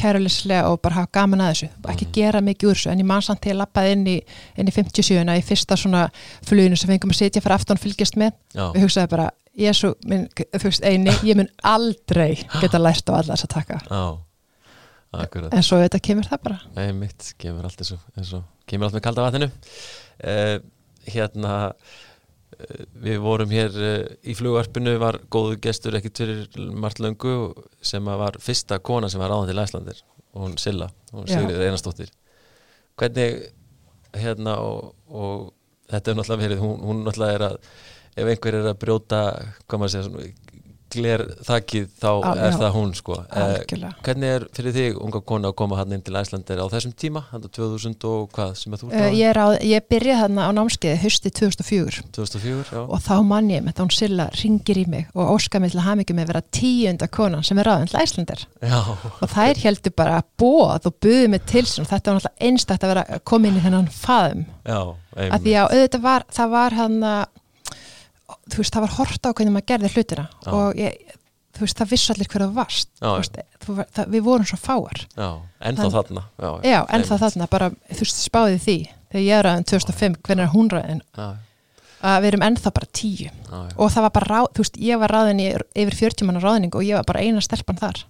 kærulislega og bara hafa gaman að þessu, ekki gera mikið úr þessu en ég man samt til að lappaði inn í, inn í 57 í fyrsta svona fluginu sem fengum að sitja fyrir aftan fylgjast með. Já, og hugsaði bara, Jésu, minn, þú veist, eini ég mun aldrei geta lært á alla þess að taka. Já, akkurat. En svo þetta kemur það bara. Nei, mitt, kemur allt eins og, eins og kemur allt með kalda vatninu. Uh, Hérna uh, við vorum hér uh, í flugvarpinu var góðu gestur ekkit fyrir margt löngu sem var fyrsta kona sem var ráðan til Æslandir og hún Silla, hún. Sigriður Einarsdóttir. Hvernig hérna og, og þetta er náttúrulega verið, hún, hún náttúrulega er að ef einhver er að brjóta hvað maður segja svona gler þakkið þá Á, er já. það hún sko. Eh, algjörlega. Hvernig er fyrir þig unga kona að koma hann inn til Æslandir á þessum tíma, hann 2000 og hvað sem að þú Uh, ég, er á, ég byrjaði þarna á námskeiði hösti 2004 2004, já. og þá mann ég með þá hún Silla ringir í mig og óskar mig til að hafa mikið með að vera tíunda konan sem er ráðin til Æslandir Já, og þær heldur bara að bóð og buði mig til og þetta var náttúrulega einstætt að vera inn í þennan faðum já, að því að auðvitað var, það var hann að þú veist, það var hort á hvernig maður gerði hlutina Já. og ég, þú veist, það vissi allir hver það varst Já, Þú veist, þú, það, við vorum svo fáar. Já, ennþá Þann- þarna. Já, já, en einmitt. það þarna bara, þú veist, spáði því. Þegar ég er aðeins 2005, hvernig er hún ræðin Já, að við erum ennþá bara tíu. Já, já, og það var bara, ráð, þú veist, ég var ráðin í yfir 40 manna ráðning og ég var bara eina stelpan þar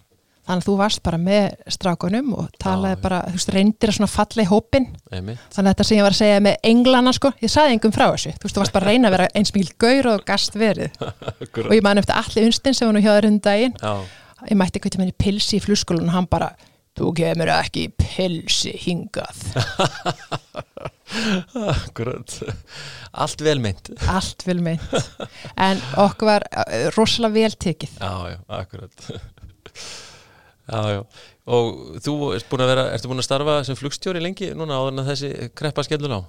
þannig að þú varst bara með strákunum og talaði Já, bara, þú veist, reyndir að svona falla í hópin einmitt. Þannig að þetta sem ég var að segja með englana sko, ég saði engum frá þessu, þú veist, þú varst bara að reyna að vera eins mikil gaur og gast verið. Og ég man eftir allir unnstinn sem var nú hjá þér um daginn. Já, ég mætti eitthvað til minni pilsi í flugskólan og hann bara, þú kemur ekki pilsi hingað. Akkurat. Allt vel meint. Allt vil meint. En okkur var uh, rosalega vel tekið. Já, já, akkurat Já, já. Og þú ert búin að vera, ertu búin að starfa sem flugstjóri lengi núna áður en að þessi kreppa skellur á?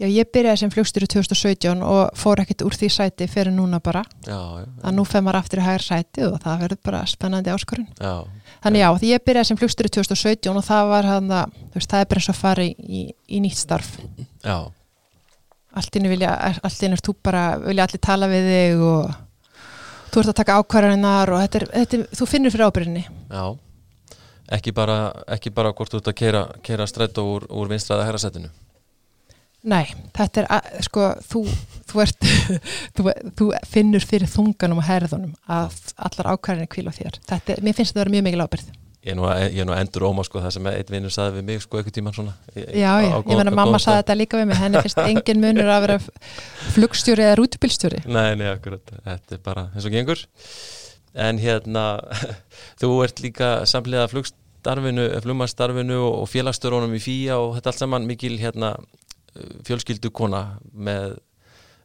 Já, ég byrjaði sem flugstjóri 2017 og fór ekkert úr því sæti fyrir núna bara. Já, já, að nú fer maður aftur í hægir sæti og það verður bara spennandi áskorun. Já, Þannig já, því ég byrjaði sem flugstjóri 2017 og það var hann að, þú veist, það er bara eins og að fara í, í nýtt starf. Já, allt inni vilja, allt inni er þú bara vilja allir tala við þig og þú ert að taka ákvarðarinnar og þetta er, þetta er, þú finnur fyrir ábyrðinni já. Ekki bara, ekki bara hvort þú ert að keira, keira strætó úr, úr vinstraða herrasettinu Nei, þetta er, að, sko, þú, þú ert þú, þú finnur fyrir þunganum og herðunum að allar ákvarðinni kvíla þér. Þetta, mér finnst þetta að vera mjög mikil ábyrð Ég er nú, að- endur óma sko það sem einn vinnur saði við mig sko eitthvað tíman svona í- Já, á- já, á ég menna mamma saði þetta líka við mig henni finnst engin munur að vera flugstjóri eða rútubilstjóri Nei, nei, akkurat, þetta er bara eins og gengur. En hérna þú ert líka samlega flugstarfinu flugmastarfinu og, félagsstörunum í FÍA og þetta allt saman mikil hérna fjölskyldu kona með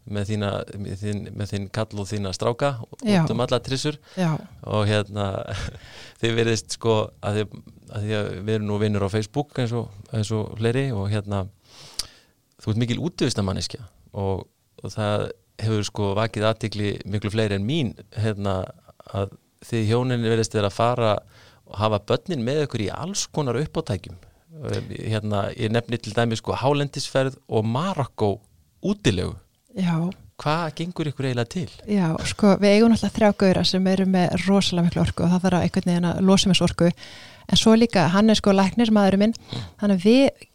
með þína, með þín, með þín kall og þína stráka Já. út um alla trissur. Já, og hérna þið verðist sko að því að, því að við erum nú vinnur á Facebook eins og, eins og fleiri og hérna þú ert mikil útvistamanniskja og, og það hefur sko vakið aðtikli miklu fleiri en mín hérna að þið hjóninni verðist vera að fara og hafa börnin með ykkur í alls konar uppátækjum. Um, hérna, ég nefni til dæmi sko hálendisferð og Marokko útilegu já, hvað gengur ykkur eiginlega til? já, sko við eigum alltaf þrjá gauðra sem eru með rosalega miklu orku og það þarf að einhvern veginn að losa með þessu orku. En svo líka, hann er sko læknir maðurinn minn, þannig að við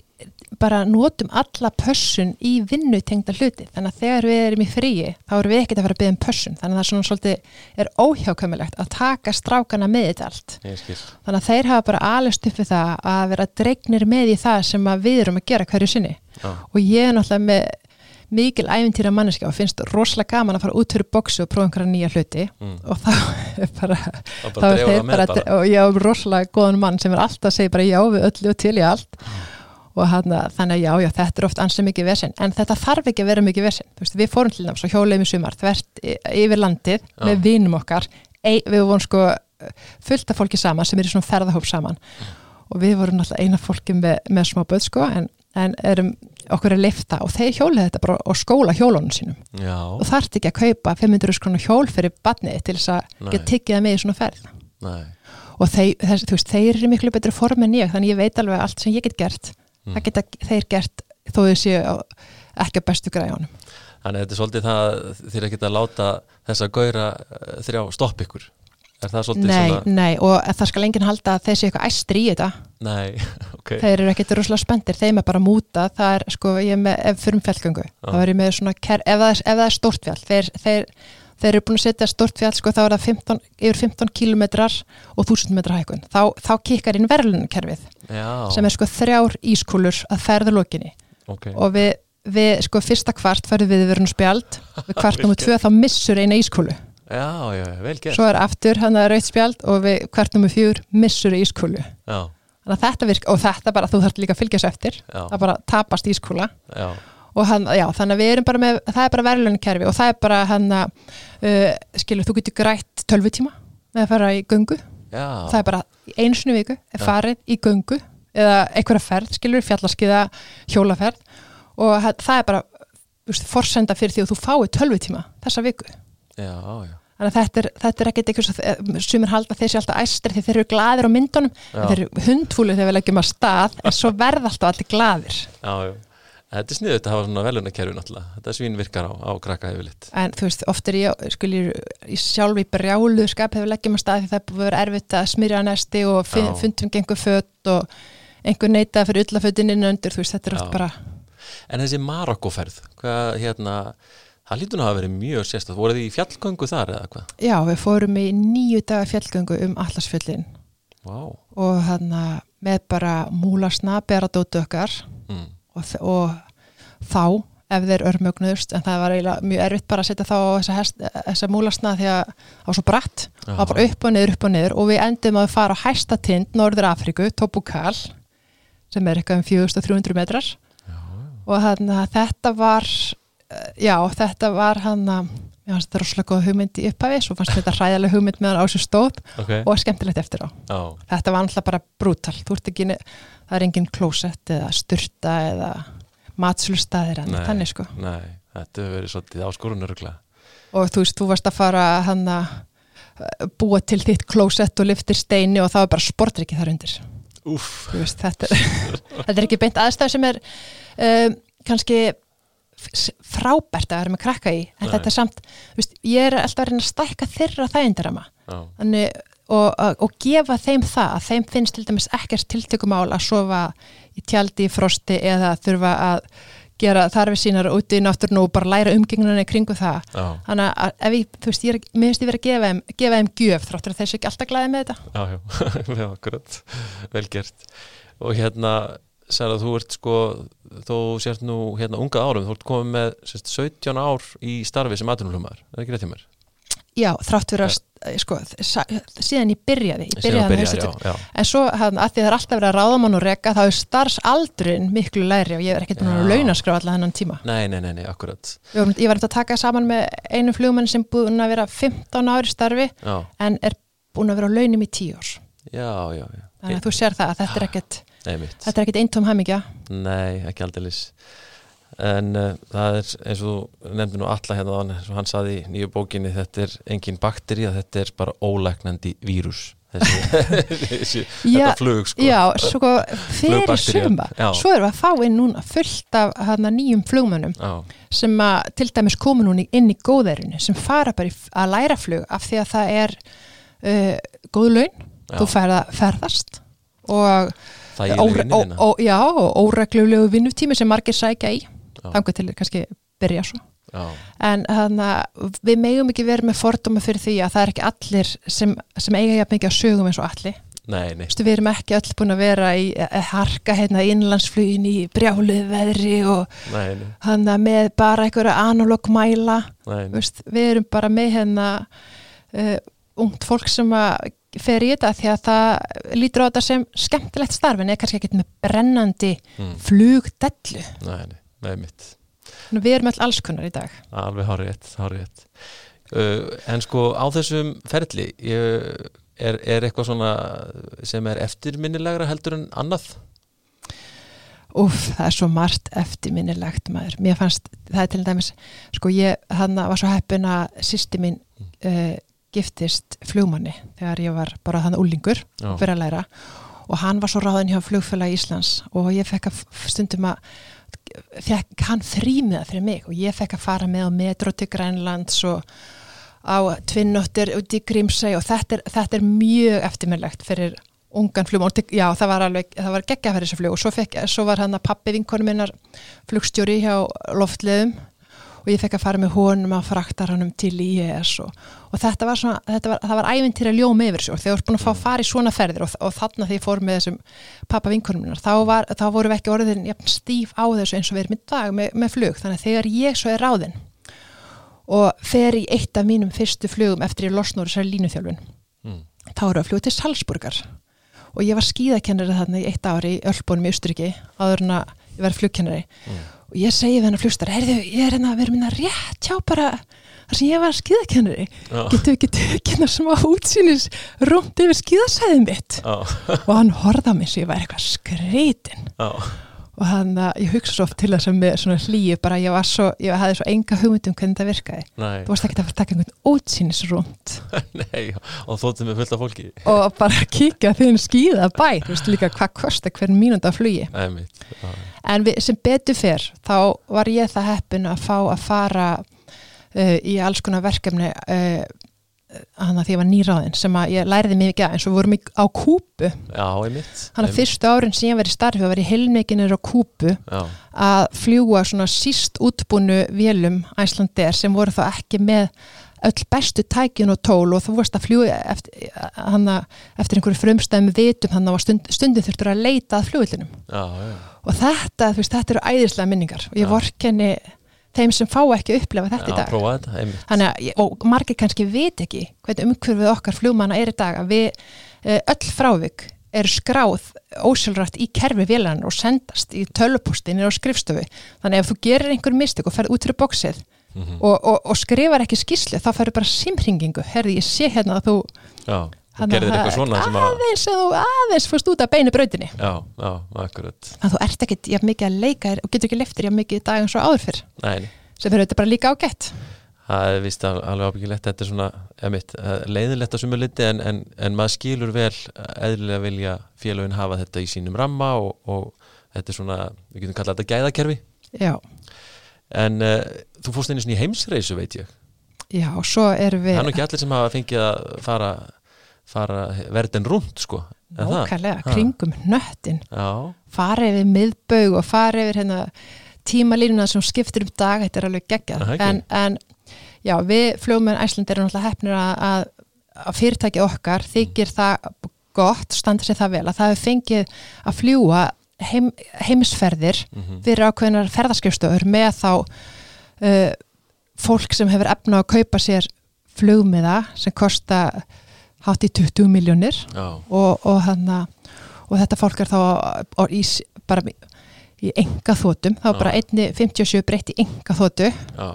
bara notum alla pössun í vinnu tengda hluti. Þannig að þegar við erum í fríi þá erum við ekkert að fara að byggja um pössun. Þannig að það er svona svolítið er óhjákömmilegt að taka strákana með þetta allt. Þannig að þeir hafa bara alist upp við það að vera dregnir með í það sem við erum að gera hverju sinni. Já. og ég er náttúrulega með mikil æfintýra manneski og finnst rosalega gaman að fara út fyrir bóksu og prófa einhverja nýja hluti. Mm. og þá er bara, þá er þeir bara, bara. og ég er rosalega góðan mann sem er alltaf að segja bara já við öllu og til í allt. Og hann, þannig að já, já, þetta er oft ansið mikið vesinn, en þetta þarf ekki að vera mikið vesinn, þú veist, við fórum til náms og hjóleim í sumar, þvert yfir landið Já. með vinum okkar, Ei, við vorum sko fullt af fólki saman sem er í svona ferðahóp saman. Og við vorum náttúrulega eina fólki með, með smá böð sko, en, en erum okkur að lifta og þeir hjólið þetta bara og skóla hjólunum sínum. Já, og þarft ekki að kaupa 500 skrona hjól fyrir badnið til þess að geta tiggið það með í svona ferð. Nei, og þeir, þess, veist, þeir eru miklu betri form en ég þannig ég veit alveg að allt sem ég get gert Mm. það geta þeir gert þó þau séu ekki á bestu græjónum þannig að þetta er svolítið það að er ekki að láta þessa gauðra þrjá stopp ykkur Er það svolítið nei, svona nei, og það skal enginn halda að þeir séu eitthvað æstri í þetta. Nei, ok. Þeir eru ekkert rosalega spendir, þeim er bara múta það er sko, ég er með, ef fyrir um fjallgöngu þá er ég með svona, ef, það er, ef það er stórt fjall þeir, þeir, þeir eru búin að setja stórt fjall sko, þá er það 15, yfir 15 kilometrar og 1000 metrar hækkun. Þá, þá kikkar inn verðlunarkerfið Já, sem er sko þrjár ískúlur að ferða lókinni ok. Og við, við sko fyrsta kvart færðu við verðum spjald við kvart nummer tvö þá missur eina ískúlu Já, já, vel gert. Svo er aftur hann að rauðt spjald og við kvart nummer fjúr missur ískúlu. Já, þannig að þetta virk og þetta bara þú þarf líka að fylgja svo eftir. Já, það bara tapast ískúla. Já. Og hann, já, þannig að við erum bara með það er bara verðlunarkerfi og það er bara hann að uh, skilur, þú getur grætt tölvutíma með að fara í göngu. Já, það er bara í í viku er farið í göngu eða einhverja ferð, skilur, fjallaskiða hjólaferð. Og það er bara þú veist, forsenda fyrir því að þú fái tölvutíma þessa viku já, já. Þannig að þetta er, þetta er ekkert eitthvað svo sumir halda að þeir séu alltaf æstri því þeir eru glaðir á myndunum. Þeir eru hundfúlir þegar við leggjum að stað en svo verða alltaf allir glaðir. Já, Þetta er sniðut að hafa svona velunarkerfi náttúrulega. Þetta svín virkar á, á krakka yfirleitt. En þú veist, oft er ég, skul ég, sjálf í brjálu skap hefur leggjum að stað því það er búið að vera erfitt að smyrja næsti og fundum gengur fött og einhver neita fyrir ullafötin inn undir, þú veist, þetta er oft bara En þessi Marokkoferð, hvað hérna Það lítur nú að verið mjög sérstætt Voruð þið í fjallgöngu þar eða hvað? já, við fórum í nýju daga fjallgöngu um Allasfjöllin Vá. Og hann með bara múlasna beradótu okkar. Mm. og, og þá ef þeir örmögnuðust, en það var mjög erfitt bara að setja þá á þessa, hest, þessa múlasna því að það var svo bratt. Það var bara upp og niður, upp og niður. Og við endum að fara á hæsta tind Norður Afríku, Tobukal sem er eitthvað um 4300 metrar. Já, og hann, þetta var já, þetta var hann mér fannst þetta rosalega góð hugmynd í upphafi svo fannst þetta hræðilega hugmynd meðan á sér stóð ok. og skemmtilegt eftir á. Já, þetta var alltaf bara brútal. Þú ert ekki, það er engin klósett eða styrta eða matslustæðir en þannig sko. nei, þetta hefur verið svolítið áskorunarugla og þú veist, þú varst að fara hann að búa til þitt klósett og liftir steini og það var bara sportriki þar undir. Veist, þetta, er, þetta er ekki beint aðstæð sem er um, kannski frábært að vera með krakka í en Nei. þetta er samt, veist, ég er alltaf að reyna að stækka þeirra þægindarama og, og, gefa þeim það að þeim finnst til dæmis ekkert tiltökumál að sofa í tjaldi í frosti eða þurfa að gera þarfi sínar úti í náttúrun og bara læra umgengunni kringu það. Já, þannig að ef ég, þú veist, ég finnst ég verið að gefa þeim, gefa þeim gjöf þráttur að þeir séu ekki alltaf glæði með þetta. Já, já, vel gert. Og hérna, Særa, þú ert sko, þú sért nú hérna unga árum, þú ert komið með sérst, 17 ár í starfi sem atvinnulumar, er það ekki rétt hjá mér? Já, þrátt fyrir að, sko, sa- síðan ég byrjaði, ég byrjaði byrjar, já, já, En svo hann, að því það er alltaf verið að ráða mann og reka þá er starfsaldurinn miklu læri og ég er ekkert búin að Já. launaskrá allan hennan tíma. nei, nei, nei, nei, akkurat Ég var, ég var eftir að taka saman með einu flugmann sem búin að vera 15 ári starfi já, en er búin að vera á launum í 10 árs. já, já, já Þannig að þú sér það að þetta er ekkert, nei, mitt, þetta er ekkert eintóm hamingja. nei, ekki aldeilis. En uh, það er eins og þú nefndir nú alla hérna áðan, eins og hann saði í nýju bókinni þetta er engin bakteri þetta er bara ólæknandi vírus. Þessi, þessi Já, þetta flug sko. Já, svo fyrir suma, svo erum við að fá inn núna fullt af hana, nýjum flugmönnum já, sem að til dæmis komu núna inn í góðærinu sem fara bara að læra flug af því að það er uh, góð laun, þú ferðast og já, óreglulegu vinnutími sem margir sækja í Já. þangur til kannski byrja svo. Já, en þannig að við megum ekki verið með fordóma fyrir því að það er ekki allir sem, sem eiga jafn mikið á sögum eins og allir nei, nei, Vistu, við erum ekki öll búin að vera í að harka hérna innlandsflugin í brjáluð veðri og nei, nei, hann með bara einhverja analog mæla. Nei, nei. Vist, við erum bara með hérna uh, ungt fólk sem að fer í þetta því að það lítur á þetta sem skemmtilegt starf en er kannski ekkert með brennandi Mm. flugdellu. Nei, nei, mitt. Við erum öll alls kunnar í dag. Alveg hárið hárið uh, en sko á þessum ferli ég, er, er eitthvað svona sem er eftirminnilegra heldur en annað? Úf, það er svo margt eftirminnilegt maður. Mér fannst, það er til dæmis, sko ég hann var svo heppin að sýsti mín uh, giftist flugmanni þegar ég var bara þannig úlingur fyrir að læra. Og hann var svo ráðin hjá flugfélagi Íslands og ég fekk að stundum að fekk hann frímiða fyrir mig og ég fekk að fara með á metro til Grænlands og á tvinnóttir út í Grímsey og þetta er, þetta er mjög eftirminnilegt fyrir ungan flugum og já það var alveg, það var geggja fyrir þessu flug. Og svo, fekk, svo var hann að pappi vinkonu minnar flugstjóri hjá loftleðum og ég fekk að fara með honum að frakta hann til IES og, og þetta var svona, þetta var, það var ævintýra ljóm yfir þessu og þegar þú ert búin að fá að fara í svona ferðir og, og þarna því ég fór með þessum pappa vinkonum minnar, þá, var, þá vorum við ekki orðin jafn stíf á þessu eins og við erum í dag með, með flug, þannig að þegar ég svo er ráðin og fer í eitt af mínum fyrstu flugum eftir ég losnur þessari línuþjálfun mm. þá eru að fluga til Salzburgar og ég var skíðakennari þarna í eitt ári í Ölbónum í Östuríki áður en að ég var flugkennari Mm. Og ég segi við hennar flugstar heyrðu, ég er hérna að vera minna rétt hjá bara þar sem ég var skíðakennari. Getur við ekki tekið hérna smá útsýnis rúmt yfir skíðasæðið mitt? Og hann á mig svo ég var eitthvað skreitin já, og hann, uh, ég hugsa svo oft til þess að með svona hlýju bara ég var svo, ég hafði svo enga hugmyndum hvernig þetta virkaði. Nei, þú varst ekki að fara að taka einhvern útsýnisrúmt nei og þóttum við fullt af fólki. Og bara kíkja því hann skýða bæ þú veist líka hvað kostar hvern mínúnda flugi. Nei, en við, sem betur fyrr þá var ég það heppin að fá að fara uh, í alls konar verkefni uh, hann að því ég var nýráðin sem að ég læriði mikið að eins og vorum á kúpu hann að fyrstu árin sem ég var í starfi að vera í heilmikinn á kúpu Já, að fljúa svona síst útbúnu vélum Æslandir sem voru þá ekki með öll bestu tækin og tól og þú vorst að fljúa eftir, eftir einhverju frumstæðum vitum þannig að stund, stundin þurftur að leita að fljóðlinum og þetta, þú veist, þetta eru æðislega minningar. Og ég vorkenni þeim sem fá ekki að upplefa þetta já, í dag þetta, Þannig og margir kannski veit ekki hvernig umhverfið okkar flugmanna er í dag að við, eh, öll frávik eru skráð ósjálfrætt í kerfi vélarnar og sendast í tölupústinir og skrifstofu. Þannig ef þú gerir einhver mistök og ferð út fyrir bóksið Mhm. og, og, og skrifar ekki skýslu, þá ferðu bara simringingu. Herði, ég sé hérna að þú Já, Þannig gerðir að eitthvað svona sem að aðeins, að aðeins fórst út af beinu brautinni. Já, já, akkurat Þannig að þú ert ekkit jafn mikið að leika þér og getur ekki leftir jafn mikið í dag eins og áður fyrr. Nei, Sem fyrir þetta bara líka ágætt. það er vist al- alveg ábyggilegt þetta er svona, emitt, leiðilegt að sumu liti en, en, en maður skilur vel eðlilega vilja félagin hafa þetta í sínum ramma og, og þetta er svona, við getum kallað þetta gæðakerfi Já, en uh, þú fórst einu svona í heimsreisu veit ég já, og svo erum við... það er nú ekki allir sem hafa fengið að fara, fara verðin rúnd sko? Nákvæmlega, kringum hnöttin Já, fara yfir miðbaug og fara yfir hérna, tímalínuna sem skiptir um dag þetta er alveg geggjað. Aha, ekki. en, en já, við flugmenn Æsland erum náttúrulega hefnir að, að, að fyrirtæki okkar þykir það gott, standa sér það vel að það hefur fengið að fljúa heim, heimisferðir mhm, fyrir ákveðnar ferðarskjöfstöður með þá uh, fólk sem hefur efna að kaupa sér flugmiða sem kosta hátt í 20 miljónir og, og, hana, og þetta fólk er þá á- í, s- bara í enga þótum, þá er bara einni 57 breytt í enga þótu já,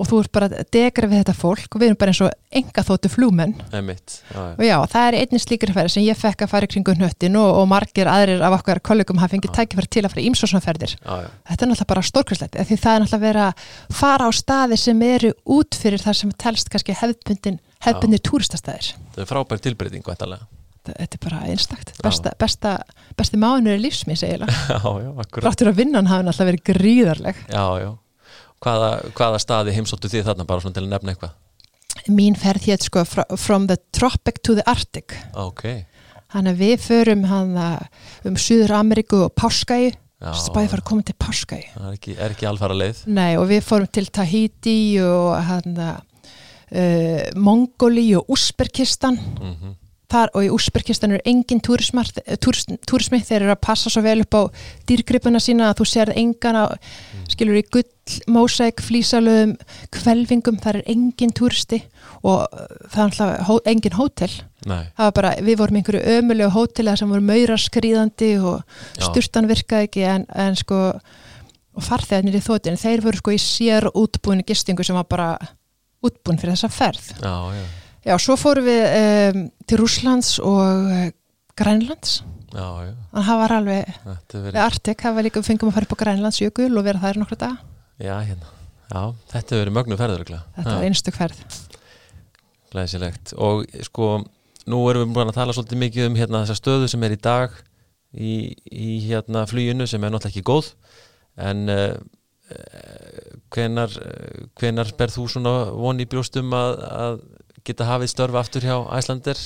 og þú ert bara að degra við þetta fólk. Og við erum bara eins og enga þótu flúmenn og já, það er einnig slíkri ferð sem ég fekk að fara í kringu hnöttin og, og margir aðrir af okkar kollegum hafa fengið tækifæri til að fara í ímsósnaferðir þetta er náttúrulega bara stórkvæslegt því það er náttúrulega verið að fara á staði sem eru út fyrir það sem telst kannski hefðbundin, hefðbundin túristastæðir það er frábær tilbreyting þetta er bara einstakt. Besta, besta, besti mánuður í lífsmins eiginlega. Já, já, akkurat. Ráttur að vinnan hafi náttúrulega verið gríðarleg. Já, já. Hvaða, hvaða staði heimsóttu þið þarna bara svona til að nefna eitthvað? mín ferð hétt sko fr- from the tropic to the arctic. Ok, Þannig að við förum um Suður Ameríku og Páskæi spæði fara að koma til Páskæi það er ekki, er ekki alfara leið Nei, og við fórum til Tahiti og hann uh, Mongóli og Úsberkistan mm þar og í Úsberkistan er engin túrism, túrismi, þeir eru að passa svo vel upp á dýrgripuna sína að þú sér engan á, skilur í gull, mósæk, flísalöðum kvelvingum, þar er engin túristi og uh, það er alltaf hó, engin hótel, bara við vorum einhverju ömulegu hóteli þar sem voru maurar skrýðandi og Já. sturtan virkaði ekki en, en sko og farþegarnir í þóttin, þeir voru sko í sér útbúinu gistingu sem var bara útbúin fyrir þessa ferð. Já, já, Já, svo fórum við um, til Rúslands og uh, Grænlands. já, já. Þannig að það var alveg, við Artek, það var líka, við fengum að fara upp á Grænlands jökul og vera þær nokkra dag. já, hérna. Já, þetta hefur verið mögnu ferður Þetta var einstök ferð. Glæsilegt. Og sko nú erum við búin að tala svolítið mikið um hérna þessa stöðu sem er í dag í, í hérna fluginu sem er náttúrulega ekki góð. En uh, hvenar, hvenar ber þú svona von í brjóstum að, að geta hafið störfa aftur hjá Æslander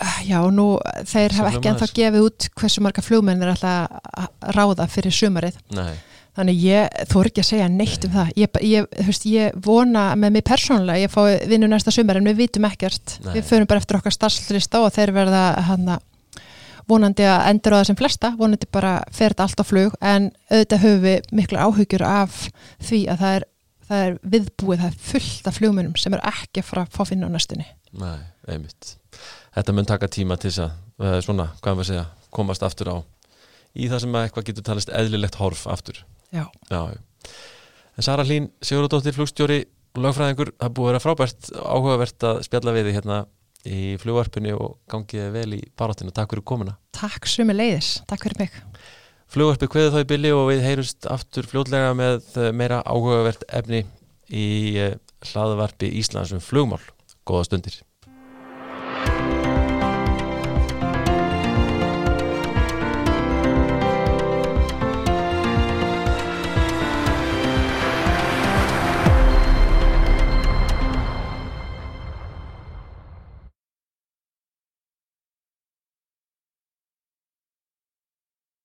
Uh, Já, nú, þeir hafa ekki ennþá gefið út hversu marga flugmenn er alltaf að ráða fyrir sumarið. Nei, Þannig ég þú ekki að segja neitt um það. Ég, ba- ég, þú veist, ég vona með mig persónulega, ég fái vinnu næsta sumar en við vitum ekkert. Nei. Við förum bara eftir okkar starfslista og þeir verða hann vonandi að endur á það sem flesta, vonandi bara fer þetta allt á flug en auðvitað höfum við miklu áhugjur af því að það er, það er viðbúið, það er fullt af flugmennum sem er ekki að fara að fá finna á næstunni. nei, einmitt Þetta mun taka tíma til þess að uh, svona, hvað maður segja, komast aftur á í það sem að eitthvað getur talist eðlilegt horf aftur Já. Já. En Sara Hlín, Sigurðardóttir, flugstjóri, lögfræðingur, það búið að vera frábært áhugavert að spjalla við þig hérna í flugvarpinu og gangið vel í baráttinu. Takk fyrir komuna. Takk sumi leiðis, takk fyrir mig. Flugvarpið kveði þá í bylli og við heyrust aftur fljótlega með eh, meira áhugavert efni í eh, hlaðvarpi Íslands um flugmál. Góða stundir.